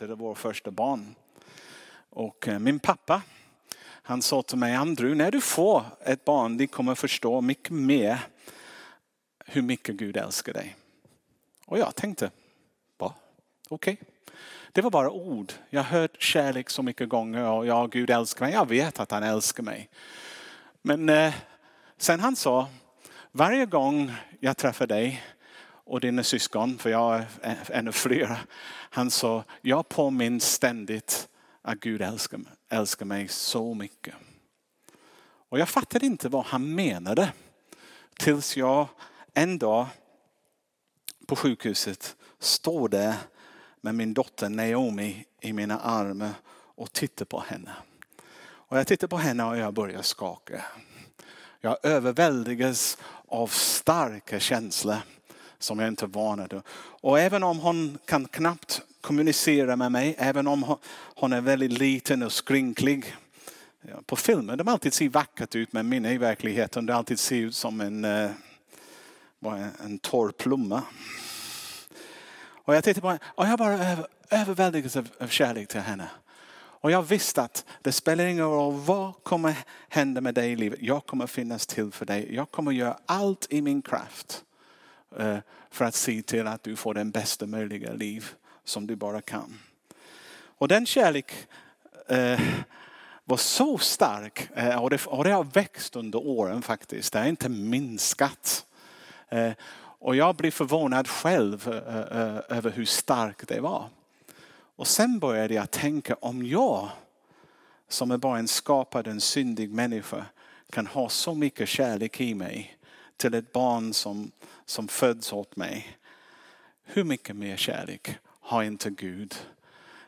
Det var vår första barn. Och eh, min pappa, han sa till mig, Andrew, när du får ett barn, du kommer förstå mycket mer hur mycket Gud älskar dig. Och jag tänkte, va? Okej. Okay. Det var bara ord. Jag har hört kärlek så mycket gånger och ja, Gud älskar mig. Jag vet att han älskar mig. Men eh, sen han sa, varje gång jag träffar dig och dina syskon, för jag är ännu fler. Han sa, jag påminns ständigt att Gud älskar, älskar mig så mycket. Och jag fattade inte vad han menade. Tills jag en dag på sjukhuset står där med min dotter Naomi i mina armar och tittar på henne. Och jag tittar på henne och jag börjar skaka. Jag överväldigas av starka känslor som jag inte är van Och även om hon kan knappt kommunicera med mig, även om hon är väldigt liten och skrynklig. På filmen de alltid ser vackert ut men min i verkligheten det alltid ser ut som en, eh, en torr plomma. Och jag tittar på henne och jag bara överväldigas av, av kärlek till henne. Och jag visste att det spelar ingen roll vad kommer hända med dig i livet. Jag kommer finnas till för dig. Jag kommer göra allt i min kraft Eh, för att se till att du får den bästa möjliga liv som du bara kan. Och den kärlek eh, var så stark eh, och, det, och det har växt under åren faktiskt. Det har inte minskat. Och jag blir förvånad själv över hur stark det var. Och sen började jag tänka om jag som är bara en skapad, en syndig människa kan ha så mycket kärlek i mig till ett barn som, som föds åt mig. Hur mycket mer kärlek har inte Gud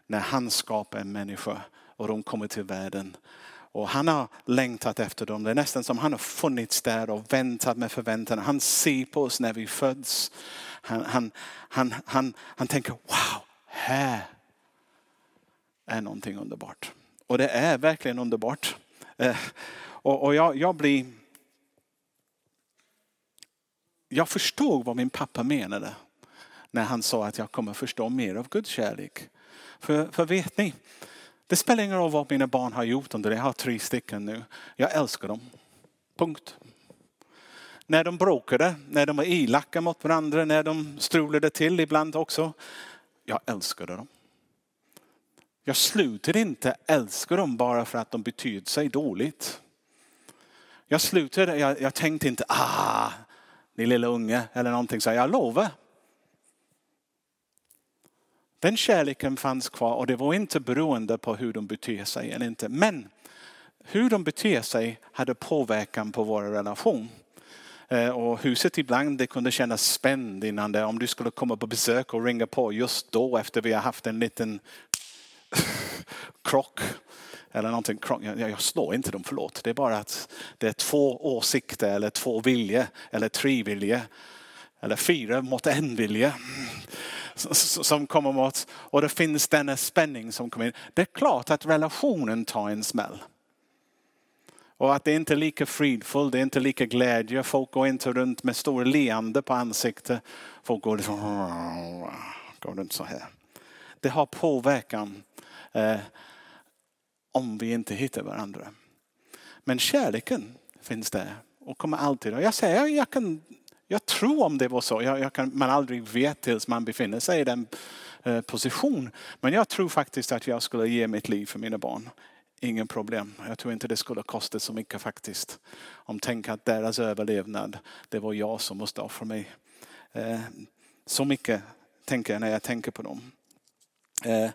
när han skapar en människa och de kommer till världen. Och han har längtat efter dem. Det är nästan som han har funnits där och väntat med förväntan. Han ser på oss när vi föds. Han, han, han, han, han tänker wow, här är någonting underbart. Och det är verkligen underbart. Eh, och, och jag, jag blir... Jag förstod vad min pappa menade när han sa att jag kommer förstå mer av Guds kärlek. För, för vet ni, det spelar ingen roll vad mina barn har gjort under det. Jag har tre stycken nu. Jag älskar dem. Punkt. När de bråkade, när de var elaka mot varandra, när de strulade till ibland också. Jag älskade dem. Jag slutade inte älska dem bara för att de betydde sig dåligt. Jag slutade, jag, jag tänkte inte, ah, din lilla unge eller någonting så. Jag lovar. Den kärleken fanns kvar och det var inte beroende på hur de beter sig eller inte. Men hur de beter sig hade påverkan på vår relation. Eh, och huset ibland det kunde kännas spänd innan det. Om du skulle komma på besök och ringa på just då efter vi har haft en liten krock. Eller någonting. Jag, jag slår inte dem, förlåt. Det är bara att det är två åsikter eller två viljor eller tre viljor. Eller fyra mot en vilja. Mm, som kommer mot, och det finns denna spänning som kommer in. Det är klart att relationen tar en smäll. Och att det inte är lika fridfullt, det är inte lika glädje. Folk går inte runt med stora leende på ansiktet. Folk går liksom, går runt så här. Det har påverkan eh, om vi inte hittar varandra. Men kärleken finns där och kommer alltid. Och jag säger, jag, kan, jag tror om det var så. Jag, jag kan, man aldrig vet tills man befinner sig i den eh, position. Men jag tror faktiskt att jag skulle ge mitt liv för mina barn. Ingen problem. Jag tror inte det skulle kosta så mycket faktiskt. Om tänk att deras överlevnad, det var jag som måste offra mig. Eh, så mycket tänker jag när jag tänker på dem. Eh,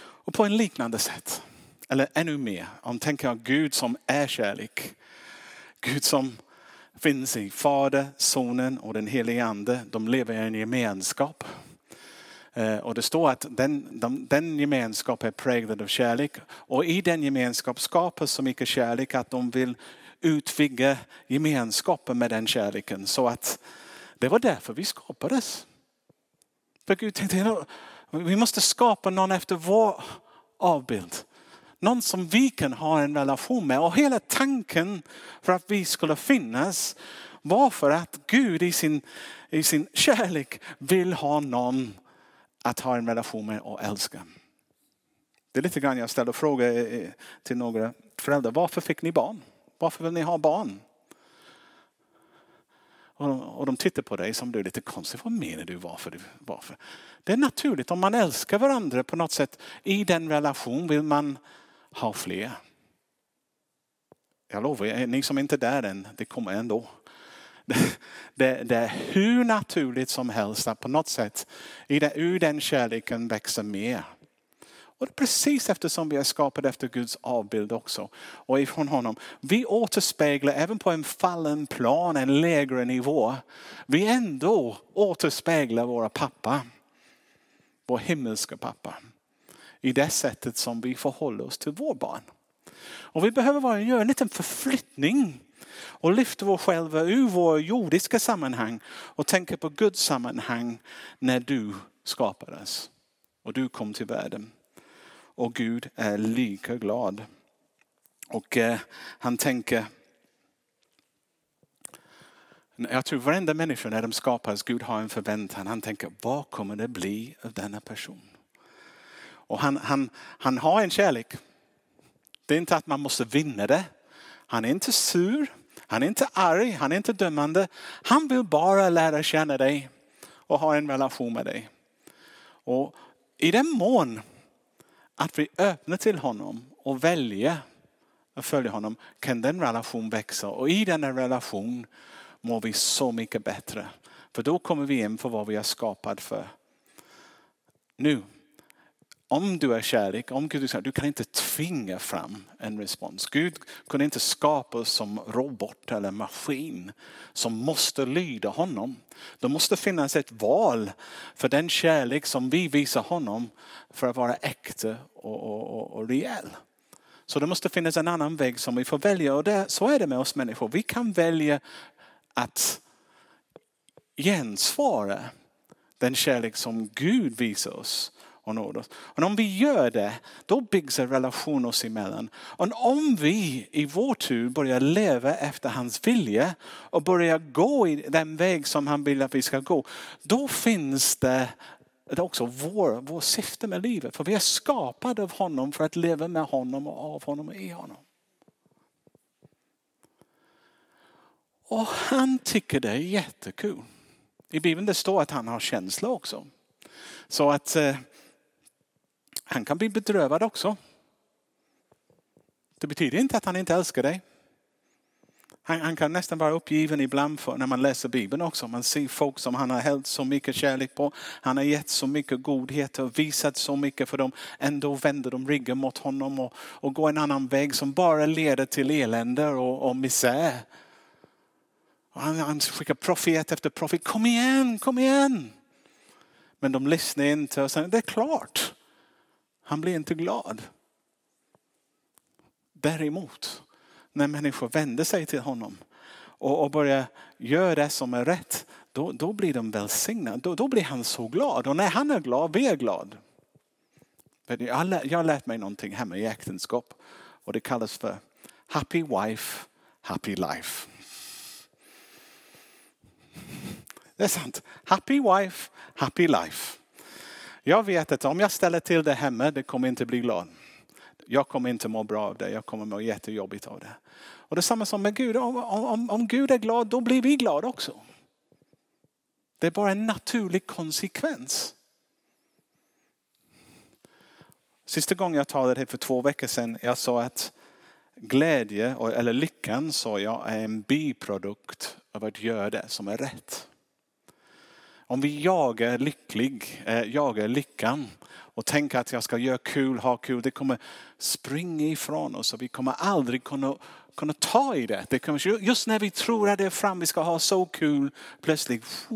och på en liknande sätt, eller ännu mer, om tänker jag Gud som är kärlek. Gud som finns i Fader, Sonen och den helige Ande. De lever i en gemenskap. Eh, och det står att den, de, den gemenskapen är präglad av kärlek. Och i den gemenskapen skapas så mycket kärlek att de vill utvidga gemenskapen med den kärleken. Så att det var därför vi skapades. För Gud tänkte, vi måste skapa någon efter vår avbild. Någon som vi kan ha en relation med. Och hela tanken för att vi skulle finnas var för att Gud i sin, i sin kärlek vill ha någon att ha en relation med och älska. Det är lite grann jag ställer frågor eh, eh, till några föräldrar. Varför fick ni barn? Varför vill ni ha barn? Och de tittar på dig som du är lite konstig. Vad menar du? Varför? Varför? Det är naturligt. Om man älskar varandra på något sätt i den relation vill man har fler. Jag lovar er, ni som inte är där än, det kommer ändå. Det, det, det, är hur naturligt som helst att på något sätt i det, ur den kärleken växer mer. Och det är precis eftersom vi är skapade efter Guds avbild också. Och ifrån honom. Vi återspeglar även på en fallen plan, en lägre nivå. Vi ändå återspeglar våra pappa. Vår himmelska pappa. I det sättet som vi förhåller oss till vår barn. Och vi behöver bara göra en liten förflyttning och lyfta oss själva ur vår jordiska sammanhang och tänka på Guds sammanhang när du skapades och du kom till världen. Och Gud är lika glad. Och eh, han tänker, jag tror varenda människa när de skapas, Gud har en förväntan. Han tänker, vad kommer det bli av denna person? Och han, han, han har en kärlek. Det är inte att man måste vinna det. Han är inte sur, han är inte arg, han är inte dömande. Han vill bara lära känna dig och ha en relation med dig. Och i den mån att vi öppnar till honom och väljer att följa honom kan den relation växa. Och i denna relation mår vi så mycket bättre. För då kommer vi in på vad vi är skapade för. Nu, om du är kärlek, om Gud är du kan inte tvinga fram en respons. Gud kunde inte skapa oss som robot eller maskin som måste lyda honom. Det måste finnas ett val för den kärlek som vi visar honom för att vara äkta och, och, och, och rejäl. Så det måste finnas en annan väg som vi får välja och det, så är det med oss människor. Vi kan välja att gensvara den kärlek som Gud visar oss och nåd oss. Och om vi gör det, då byggs en relation oss emellan. Och om vi i vår tur börjar leva efter hans vilja och börjar gå i den väg som han vill att vi ska gå, då finns det det är också vår, vår syfte med livet. För vi är skapade av honom för att leva med honom och av honom och i honom. Och han tycker det är jättekul. I Bibeln det står att han har känslor också. Så att eh, han kan bli bedrövad också. Det betyder inte att han inte älskar dig. Han, han, kan nästan vara uppgiven ibland för när man läser Bibeln också. Man ser folk som han har hällt så mycket kärlek på. Han har gett så mycket godhet och visat så mycket för dem. Ändå vänder de ryggen mot honom och, och går en annan väg som bara leder till elände och, och misär. Och han, han skickar profet efter profet. Kom igen, kom igen. Men de lyssnar inte och säger det är klart. Han blir inte glad. Däremot, när människor vänder sig till honom och, och börjar göra det som är rätt, då, då blir de välsignade. Då, då blir han så glad. Och när han är glad, vi är glad. Jag har lärt mig någonting hemma i äktenskap och det kallas för happy wife, happy life. Det är sant. Happy wife, happy life. Jag vet att om jag ställer till det hemma, det kommer inte bli glad. Jag kommer inte må bra av det, jag kommer må jättejobbigt av det. Och det är samma som med Gud, om, om, om Gud är glad då blir vi glada också. Det är bara en naturlig konsekvens. Sista gången jag talade här för två veckor sedan, jag sa att glädje, eller lyckan sa jag, är en biprodukt av att göra det som är rätt. Om vi jagar lycklig, eh, jagar lyckan och tänker att jag ska göra kul, ha kul, det kommer springa ifrån oss och vi kommer aldrig kunna, kunna ta i det. det kommer, just när vi tror att det är fram, vi ska ha så kul, plötsligt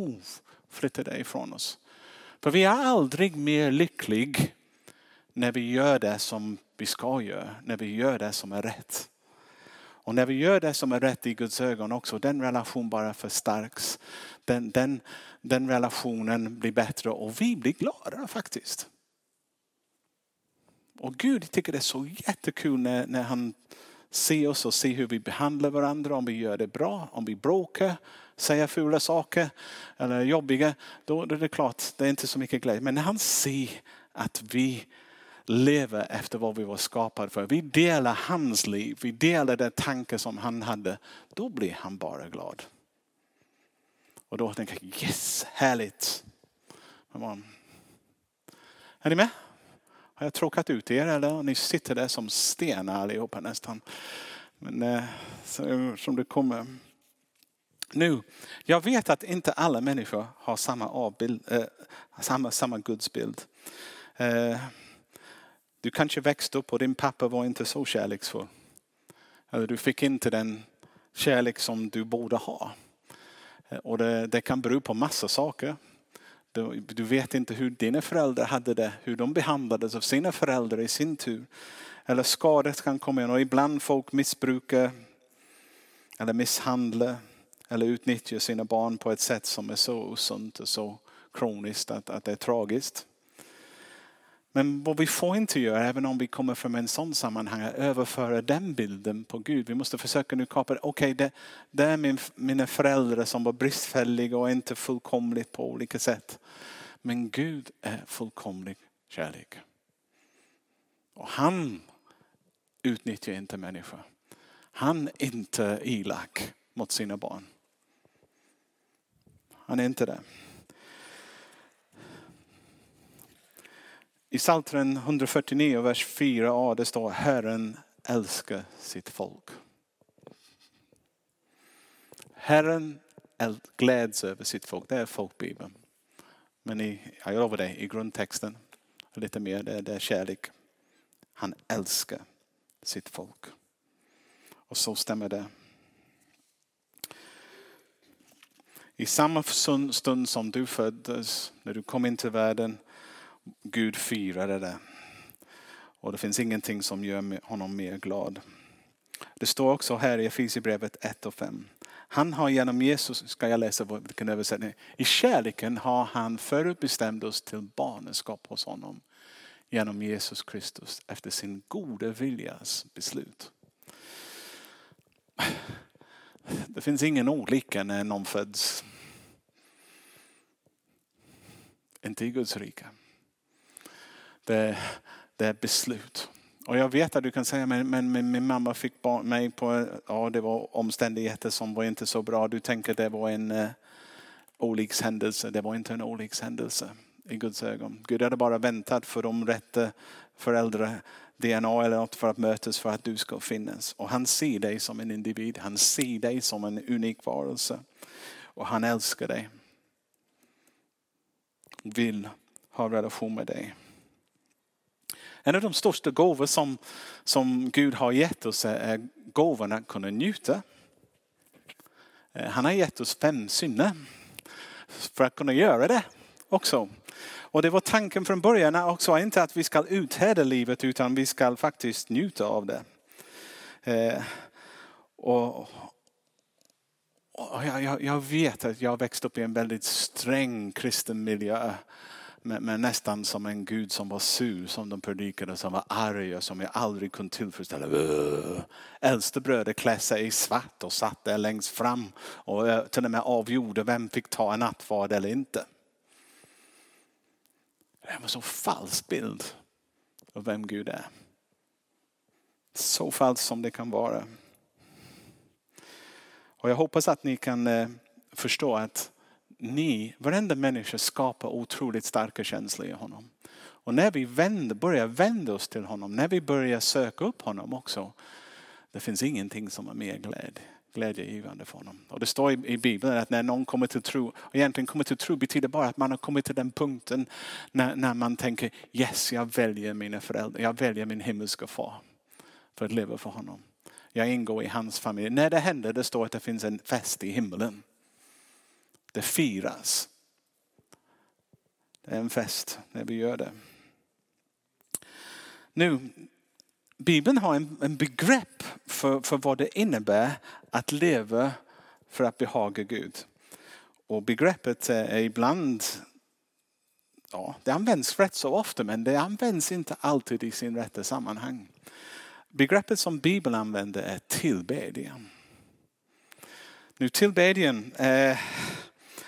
flyttar det ifrån oss. För vi är aldrig mer lycklig när vi gör det som vi ska göra, när vi gör det som är rätt. Och när vi gör det som är rätt i Guds ögon också, den relation bara förstärks. Den, den, den relationen blir bättre och vi blir glada faktiskt. Och Gud tycker det är så jättekul när, när han ser oss och ser hur vi behandlar varandra, om vi gör det bra, om vi bråkar, säger fula saker eller jobbiga, då är det klart, det är inte så mycket glädje. Men när han ser att vi lever efter vad vi var skapade för. Vi delar hans liv, vi delar den tanke som han hade. Då blir han bara glad. Och då tänker jag yes, härligt. Är ni med? Har jag tråkat ut er eller? Ni sitter där som stenar allihopa nästan. Men eh, så, som det kommer. Nu, jag vet att inte alla människor har samma, avbild, eh, samma, samma gudsbild. Eh, du kanske växte upp och din pappa var inte så kärleksfull. Eller du fick inte den kärlek som du borde ha. Eh, och det, det kan bero på massa saker. Du, du, vet inte hur dina föräldrar hade det, hur de behandlades av sina föräldrar i sin tur. Eller skador kan komma in och ibland folk missbrukar eller misshandlar eller utnyttjar sina barn på ett sätt som är så osunt och så kroniskt att, att det är tragiskt. Men vad vi får inte göra, även om vi kommer från en sån sammanhang, är överföra den bilden på Gud. Vi måste försöka nu kapa, okej okay, det, det, är min, mina föräldrar som var bristfälliga och inte fullkomliga på olika sätt. Men Gud är fullkomlig kärlek. Och han utnyttjar inte människor. Han är inte elak mot sina barn. Han är inte det. I Psaltaren 149, vers 4a, det står Herren älskar sitt folk. Herren gläds över sitt folk. Det är folkbibeln. Men i, jag lovar dig, i grundtexten, lite mer, det, det är kärlek. Han älskar sitt folk. Och så stämmer det. I samma stund som du föddes, när du kom in till världen, Gud firade det. Och det finns ingenting som gör honom mer glad. Det står också här i Efesierbrevet 1 och 5. Han har genom Jesus, ska jag läsa vilken översättning, i kärleken har han förutbestämt oss till barnskap hos honom. Genom Jesus Kristus efter sin goda viljas beslut. Det finns ingen olycka när någon föds. Inte i Guds rike. Det, eh, det är beslut. Och jag vet att du kan säga, men, men, men min mamma fick barn, mig på, ja det var omständigheter som var inte så bra. Du tänker det var en eh, olyckshändelse. Det var inte en olyckshändelse i Guds ögon. Gud hade bara väntat för de rätta föräldrar DNA eller något för att mötas för att du ska finnas. Och han ser dig som en individ. Han ser dig som en unik varelse. Och han älskar dig. Vill ha relation med dig. En av de största gåvor som, som Gud har gett oss är gåvan att kunna njuta. Eh, han har gett oss fem synder för att kunna göra det också. Och det var tanken från början också, inte att vi ska uthärda livet utan vi ska faktiskt njuta av det. Eh, och, och jag, jag, vet att jag växte upp i en väldigt sträng kristen miljö men, nästan som en gud som var sur, som de predikade, som var arg och som jag aldrig kunde tillfredsställa. Äldste bröder klä sig i svart och satt där längst fram och eh, till och med avgjorde vem fick ta en nattvard eller inte. Det var en så falsk bild av vem Gud är. Så falskt som det kan vara. Och jag hoppas att ni kan eh, förstå att ni, varenda människa skapar otroligt starka känslor i honom. Och när vi vänder, börjar vända oss till honom, när vi börjar söka upp honom också, det finns ingenting som är mer glädje, glädjegivande för honom. Och det står i, i Bibeln att när någon kommer till tro, och egentligen kommer till tro betyder bara att man har kommit till den punkten när, när man tänker yes, jag väljer mina föräldrar, jag väljer min himmelska far för att leva för honom. Jag ingår i hans familj. När det händer, det står att det finns en fest i himlen. Det firas. Det är en fest när vi gör det. Nu, Bibeln har en, en begrepp för, för vad det innebär att leva för att behaga Gud. Och begreppet är ibland, ja det används rätt så ofta men det används inte alltid i sin rätta sammanhang. Begreppet som Bibeln använder är tillbedjan. Nu tillbedjan, eh,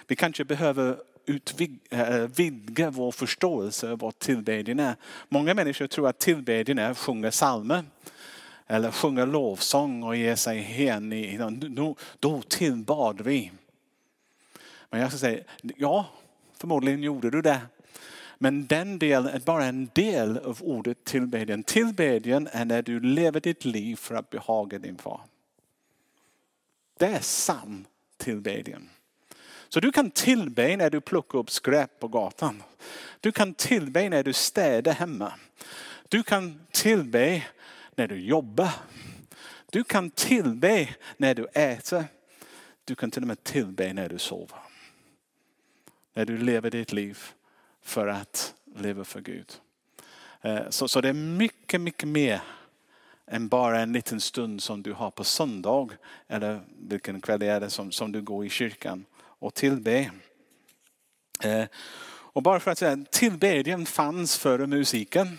vi kanske behöver utvidga eh, vår förståelse av vad tillbedjan är. Många människor tror att tillbedjan är att sjunga psalmer eller sjunga lovsång och ge sig hen i, då, då tillbad vi. Men jag ska säga, ja, förmodligen gjorde du det. Men den delen är bara en del av ordet tillbedjan. Tillbedjan är när du lever ditt liv för att behaga din far. Det är sann tillbedjan. Så du kan tillbe när du plockar upp skräp på gatan. Du kan tillbe när du städar hemma. Du kan tillbe när du jobbar. Du kan tillbe när du äter. Du kan till och med tillbe när du sover. När du lever ditt liv för att leva för Gud. Eh, så, så det är mycket, mycket mer än bara en liten stund som du har på söndag eller vilken kväll är det som, som du går i kyrkan och tillbe. Eh, och bara för att säga, tillbedjan fanns före musiken.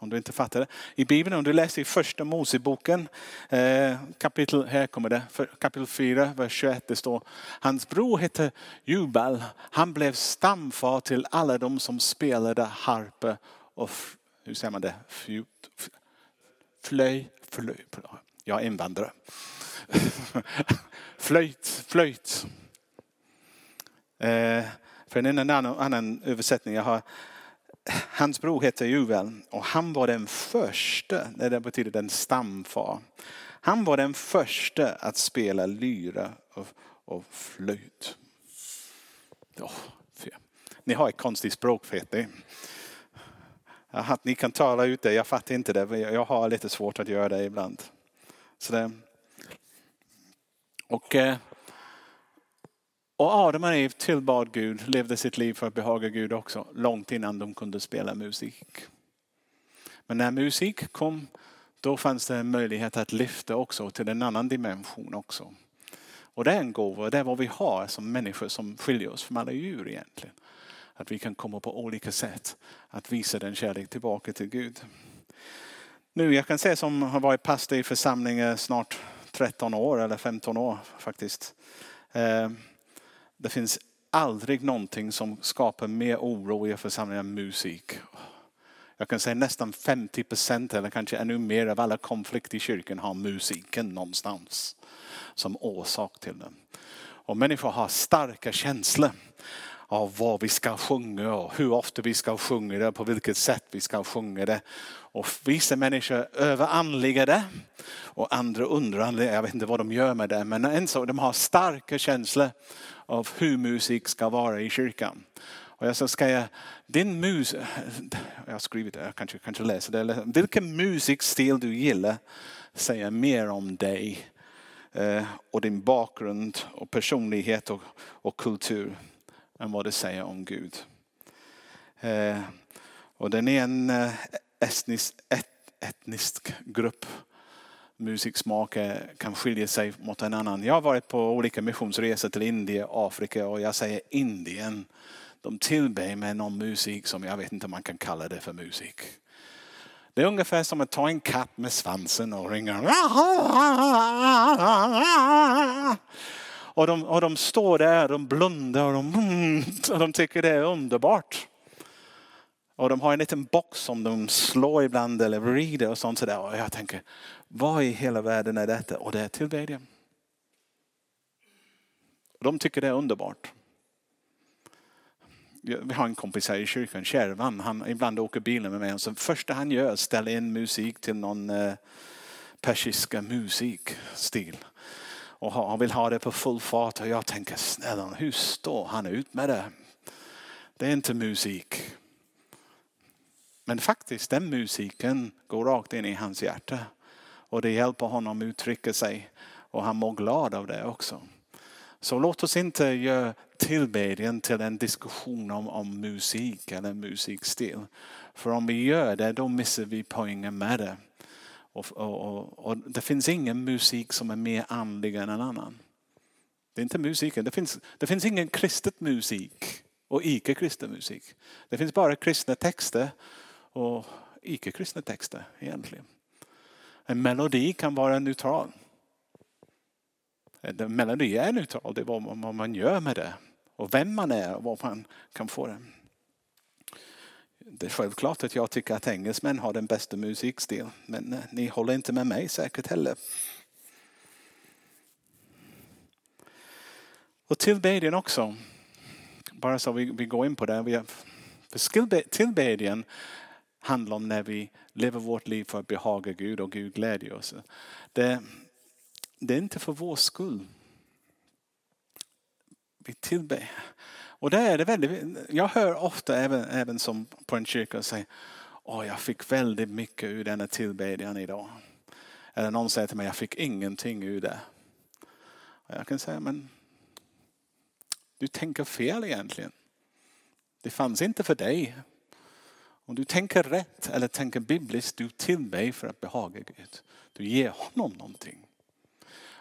Om du inte fattar det. I Bibeln, om du läser i första Moseboken, eh, kapitel, här kommer det, kapitel 4, vers 21, det står Hans bror hette Jubal. Han blev stamfar till alla de som spelade harpe och, hur säger man det, Fjut, flöj, flöj, jag är invandrare. flöjt, flöjt. Eh, för en annan, annan översättning jag har Hans bror hette Juvel och han var den första, det betyder den stamfar. Han var den första att spela lyra och, och flöjt. Oh, ni har ett konstigt språk vet ni. Att ni kan tala ut det, jag fattar inte det. Jag har lite svårt att göra det ibland. Så det. Och eh, och Adam och Eve tillbad Gud, levde sitt liv för att behaga Gud också, långt innan de kunde spela musik. Men när musik kom, då fanns det en möjlighet att lyfta också till en annan dimension också. Och det är en gåva, det är vad vi har som människor som skiljer oss från alla djur egentligen. Att vi kan komma på olika sätt att visa den kärlek tillbaka till Gud. Nu, jag kan säga som har varit pastor i församlingen snart 13 år eller 15 år faktiskt. Eh, det finns aldrig någonting som skapar mer oro i församlingen än musik. Jag kan säga nästan 50 procent eller kanske ännu mer av alla konflikter i kyrkan har musiken någonstans som orsak till den. Och människor har starka känslor av vad vi ska sjunga och hur ofta vi ska sjunga det, på vilket sätt vi ska sjunga det. Och vissa människor överandligar det och andra underanligar, jag vet inte vad de gör med det, men en sak, de har starka känslor av hur musik ska vara i kyrkan. Och jag sa, ska jag, din mus, jag har skrivit det, jag kanske, kanske läser det. Vilken musikstil du gillar säger mer om dig eh, och din bakgrund och personlighet och, och kultur än vad det säger om Gud. Eh, och den är en eh, etnisk, et, etnisk grupp musiksmak kan skilja sig mot en annan. Jag har varit på olika missionsresor till Indien, Afrika och jag säger Indien. De tillber med någon musik som jag vet inte om man kan kalla det för musik. Det är ungefär som att ta en katt med svansen och ringa. Och de, och de står där, de blundar och de, och de tycker det är underbart. Och de har en liten box som de slår ibland eller vrider och sånt sådär. Och jag tänker, vad i hela världen är detta? Och det är tillbedjan. De tycker det är underbart. Vi har en kompis här i kyrkan, Kärvan. Han ibland åker bilen med mig. Så första han gör är att ställa in musik till någon eh, persiska musikstil. Och han vill ha det på full fart. Och jag tänker, snälla hur står han ut med det? Det är inte musik. Men faktiskt den musiken går rakt in i hans hjärta. Och det hjälper honom uttrycka sig. Och han mår glad av det också. Så låt oss inte göra tillbedjan till en diskussion om, om musik eller musikstil. För om vi gör det då missar vi poängen med det. Och, och, och, och, det finns ingen musik som är mer andlig än en annan. Det är inte musiken. Det finns, det finns ingen kristet musik och icke-kristen musik. Det finns bara kristna texter och icke-kristna texter egentligen. En melodi kan vara neutral. En melodi är neutral, det är vad man gör med det. och vem man är och var man kan få det. Det är självklart att jag tycker att engelsmän har den bästa musikstil. Men eh, ni håller inte med mig säkert heller. Och tillbedjan också. Bara så vi, vi går in på det. För tillbedjan handlar om när vi lever vårt liv för att behaga Gud och Gud glädjer oss. Det, det är inte för vår skull. Vi tillber. Och det är det väldigt, jag hör ofta även, även som på en kyrka säga, åh jag fick väldigt mycket ur denna tillbedjan idag. Eller någon säger till mig, jag fick ingenting ur det. Och jag kan säga, men du tänker fel egentligen. Det fanns inte för dig. Om du tänker rätt eller tänker bibliskt, du tillber för att behaga Gud. Du ger honom någonting.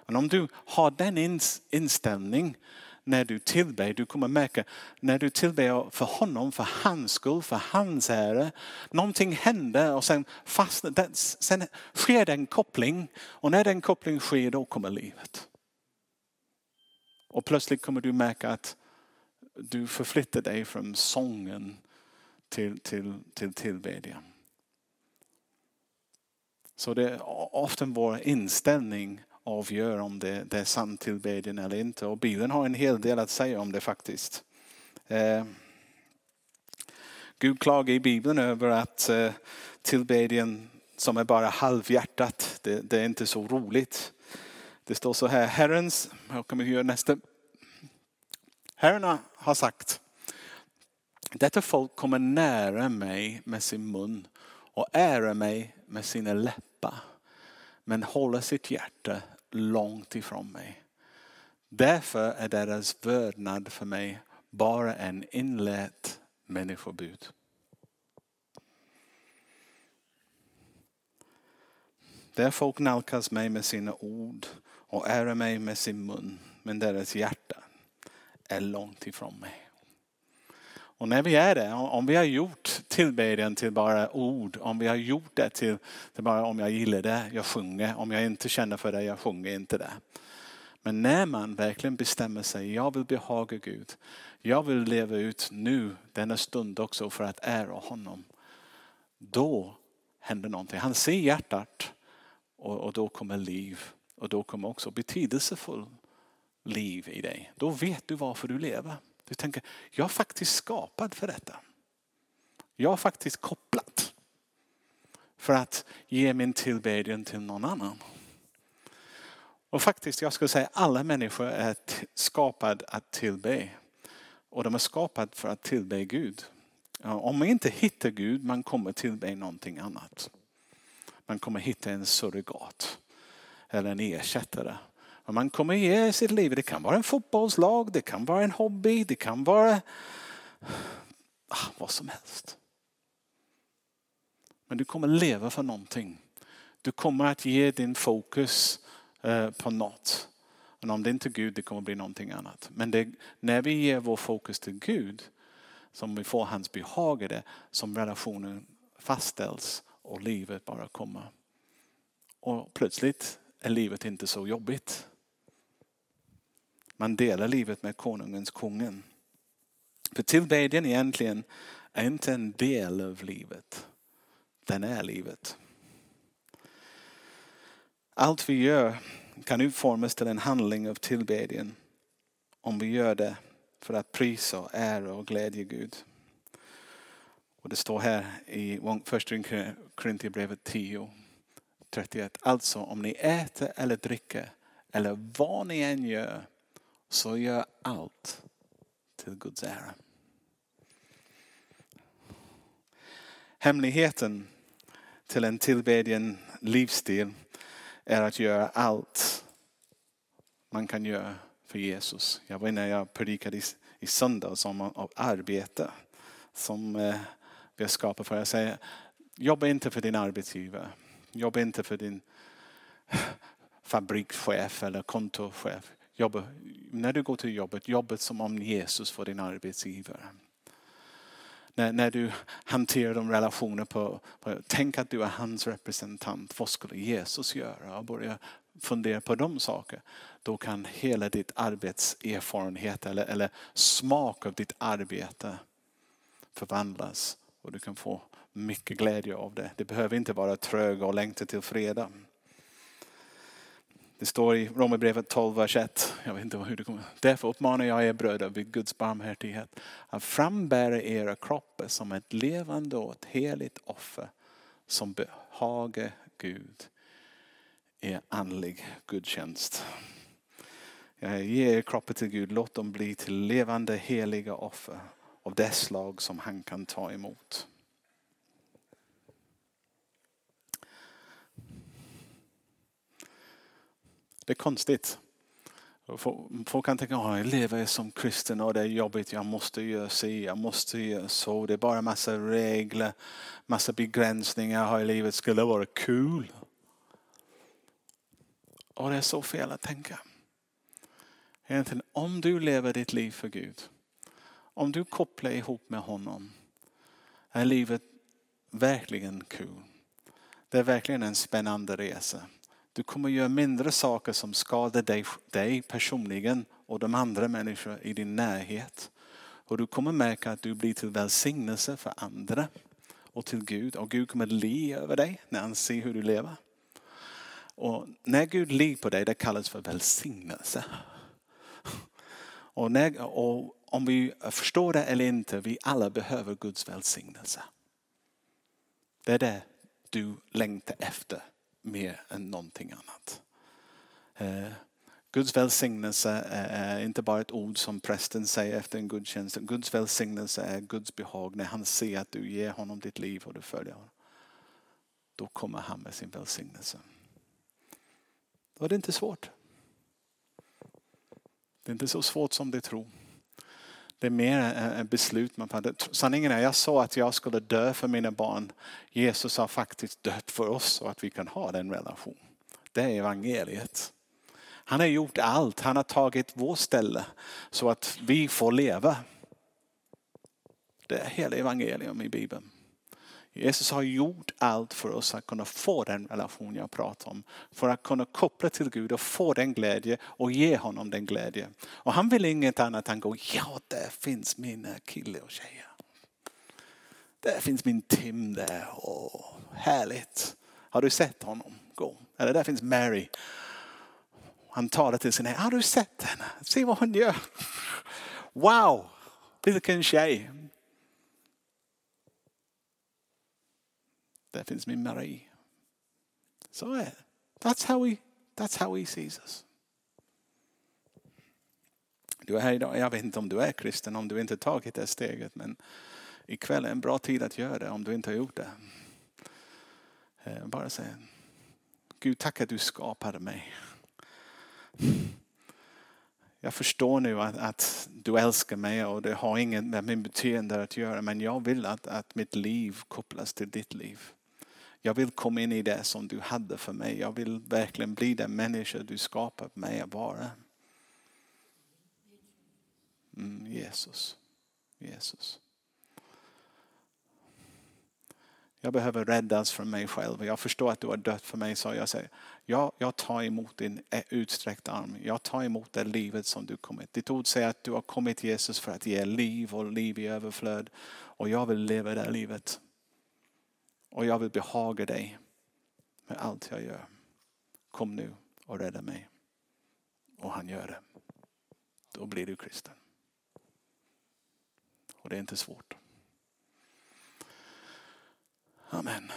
Men om du har den inställning när du tillber, du kommer märka när du tillber för honom, för hans skull, för hans ära. Någonting händer och sen, fastnar, sen sker det en koppling och när den kopplingen sker då kommer livet. Och plötsligt kommer du märka att du förflyttar dig från sången till, till, till tillbedjan. Så det är ofta vår inställning avgör om det, det är sann tillbedjan eller inte. Och Bibeln har en hel del att säga om det faktiskt. Eh, Gud klagar i Bibeln över att eh, tillbedjan som är bara halvhjärtat, det, det, är inte så roligt. Det står så här, Herrens, jag kommer göra nästa. Herren har sagt, detta folk kommer nära mig med sin mun och ära mig med sina läppar. Men håller sitt hjärta långt ifrån mig. Därför är deras vördnad för mig bara en inlärt människobud. Där folk nalkas mig med sina ord och ärar mig med sin mun, men deras hjärta är långt ifrån mig. Och när vi är det, om vi har gjort tillbedjan till bara ord, om vi har gjort det till, till bara om jag gillar det, jag sjunger, om jag inte känner för det, jag sjunger inte det. Men när man verkligen bestämmer sig, jag vill behaga Gud. Jag vill leva ut nu, denna stund också för att ära honom. Då händer någonting. Han ser hjärtat och, och då kommer liv. Och då kommer också betydelsefull liv i dig. Då vet du varför du lever. Du tänker, jag är faktiskt skapad för detta. Jag är faktiskt kopplat för att ge min tillbedjan till någon annan. Och faktiskt, jag skulle säga alla människor är skapade att tillbe. Och de är skapade för att tillbe Gud. Om man inte hittar Gud, man kommer tillbe någonting annat. Man kommer hitta en surrogat eller en ersättare vad man kommer ge sitt liv. Det kan vara en fotbollslag, det kan vara en hobby, det kan vara ah, vad som helst. Men du kommer leva för någonting. Du kommer att ge din fokus eh, på något. Men om det inte är Gud, det kommer bli någonting annat. Men det, när vi ger vår fokus till Gud, som vi får hans behag i det, som relationen fastställs och livet bara kommer. Och plötsligt är livet inte så jobbigt. Man delar livet med konungens kungen. För tillbedjan egentligen är inte en del av livet. Den är livet. Allt vi gör kan utformas till en handling av tillbedjan om vi gör det för att prisa, ära och glädje Gud. Och det står här i första Korinthierbrevet 10, 31. Alltså om ni äter eller dricker eller vad ni än gör så gör allt till Guds ära. Hemligheten till en tillbedjan livsstil är att göra allt man kan göra för Jesus. Jag var inne jag predikade i, i söndags om arbete som eh, vi har skapat för. Jag säger, jobba inte för din arbetsgivare. Jobba inte för din fabrikschef eller kontorchef. Jobba, när du går till jobbet, jobbet som om Jesus var din arbetsgivare. När, när du hanterar de relationer på, på, tänk att du är hans representant. Vad skulle Jesus göra? Och börja fundera på de saker, då kan hela ditt arbetserfarenhet eller, eller smak av ditt arbete förvandlas och du kan få mycket glädje av det. Det behöver inte vara tröga och längta till fredag. Det står i Romarbrevet 12, vers 1. Jag vet inte hur det kommer. Därför uppmanar jag er bröder vid Guds barmhärtighet att frambära era kroppar som ett levande och ett heligt offer som behagar Gud. Er andlig gudstjänst. Jag ger er kroppar till Gud, låt dem bli till levande heliga offer av det slag som han kan ta emot. Det är konstigt. Folk kan tänka att jag lever som kristen och det är jobbigt, jag måste göra si, jag måste göra så. Det är bara massa regler, massa begränsningar Har i livet. Skulle vara kul? Och det är så fel att tänka. Egentligen, om du lever ditt liv för Gud, om du kopplar ihop med honom, är livet verkligen kul. Det är verkligen en spännande resa. Du kommer göra mindre saker som skadar dig, dig personligen och de andra människor i din närhet. Och du kommer märka att du blir till välsignelse för andra och till Gud. Och Gud kommer le över dig när han ser hur du lever. Och när Gud ler på dig, det kallas för välsignelse. Och, när, och om vi förstår det eller inte, vi alla behöver Guds välsignelse. Det är det du längtar efter mer än någonting annat. Eh, Guds välsignelse är inte bara ett ord som prästen säger efter en gudstjänst. Guds välsignelse är Guds behag när han ser att du ger honom ditt liv och du följer honom. Då kommer han med sin välsignelse. Då är det inte svårt. Det är inte så svårt som du tror. Det är mer ett beslut man fattar. Sanningen är, jag sa att jag skulle dö för mina barn. Jesus har faktiskt dött för oss så att vi kan ha den relation. Det är evangeliet. Han har gjort allt. Han har tagit vår ställe så att vi får leva. Det är hela evangelium i Bibeln. Jesus har gjort allt för oss att kunna få den relation jag pratar om. För att kunna koppla till Gud och få den glädje och ge honom den glädje. Och han vill inget annat än gå, ja där finns min kille och tjejer. Där finns min Tim där. Åh, härligt. Har du sett honom? Gå. Eller där finns Mary. Han talar till sin Har du sett henne? Se vad hon gör. Wow, vilken tjej. Där finns min Marie. Så är det. That's how he, that's how he sees us. Du är här idag, jag vet inte om du är kristen, om du inte tagit det steget, men ikväll är en bra tid att göra det om du inte har gjort det. Eh, bara säga, Gud tack att du skapade mig. Jag förstår nu att, att, du älskar mig och det har inget med min beteende att göra men jag vill att, att mitt liv kopplas till ditt liv. Jag vill komma in i det som du hade för mig. Jag vill verkligen bli den människa du skapat mig att vara. Mm, Jesus. Jesus. Jag behöver räddas från mig själv. Jag förstår att du har dött för mig. Så jag säger, jag, jag tar emot din eh, utsträckta arm. Jag tar emot det livet som du kommit. Ditt ord säger att du har kommit Jesus för att ge liv och liv i överflöd. Och jag vill leva det livet. Och jag vill behaga dig med allt jag gör. Kom nu och rädda mig. Och han gör det. Då blir du kristen. Och det är inte svårt. Amen.